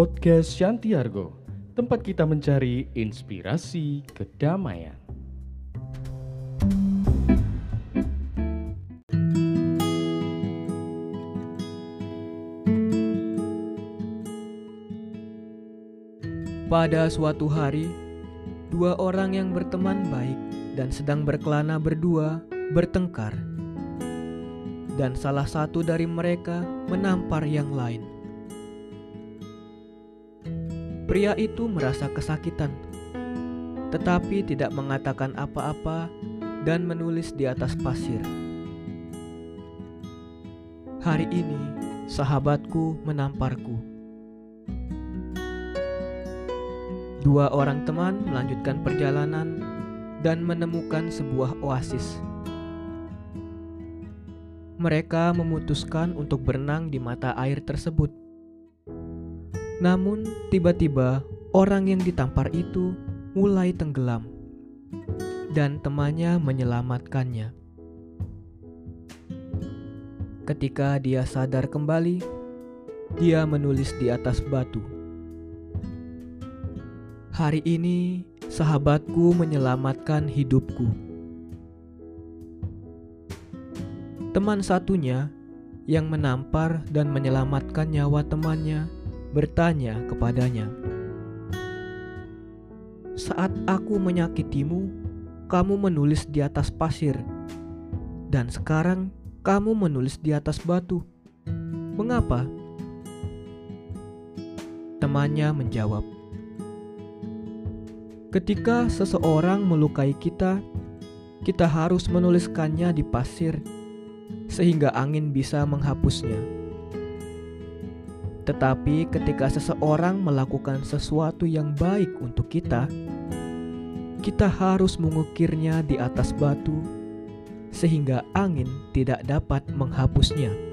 Podcast Shantiargo, tempat kita mencari inspirasi kedamaian. Pada suatu hari, dua orang yang berteman baik dan sedang berkelana berdua bertengkar, dan salah satu dari mereka menampar yang lain. Pria itu merasa kesakitan, tetapi tidak mengatakan apa-apa dan menulis di atas pasir. Hari ini, sahabatku menamparku. Dua orang teman melanjutkan perjalanan dan menemukan sebuah oasis. Mereka memutuskan untuk berenang di mata air tersebut. Namun, tiba-tiba orang yang ditampar itu mulai tenggelam, dan temannya menyelamatkannya. Ketika dia sadar kembali, dia menulis di atas batu. Hari ini, sahabatku menyelamatkan hidupku. Teman satunya yang menampar dan menyelamatkan nyawa temannya bertanya kepadanya, "Saat aku menyakitimu, kamu menulis di atas pasir, dan sekarang kamu menulis di atas batu. Mengapa?" Temannya menjawab, Ketika seseorang melukai kita, kita harus menuliskannya di pasir sehingga angin bisa menghapusnya. Tetapi ketika seseorang melakukan sesuatu yang baik untuk kita, kita harus mengukirnya di atas batu sehingga angin tidak dapat menghapusnya.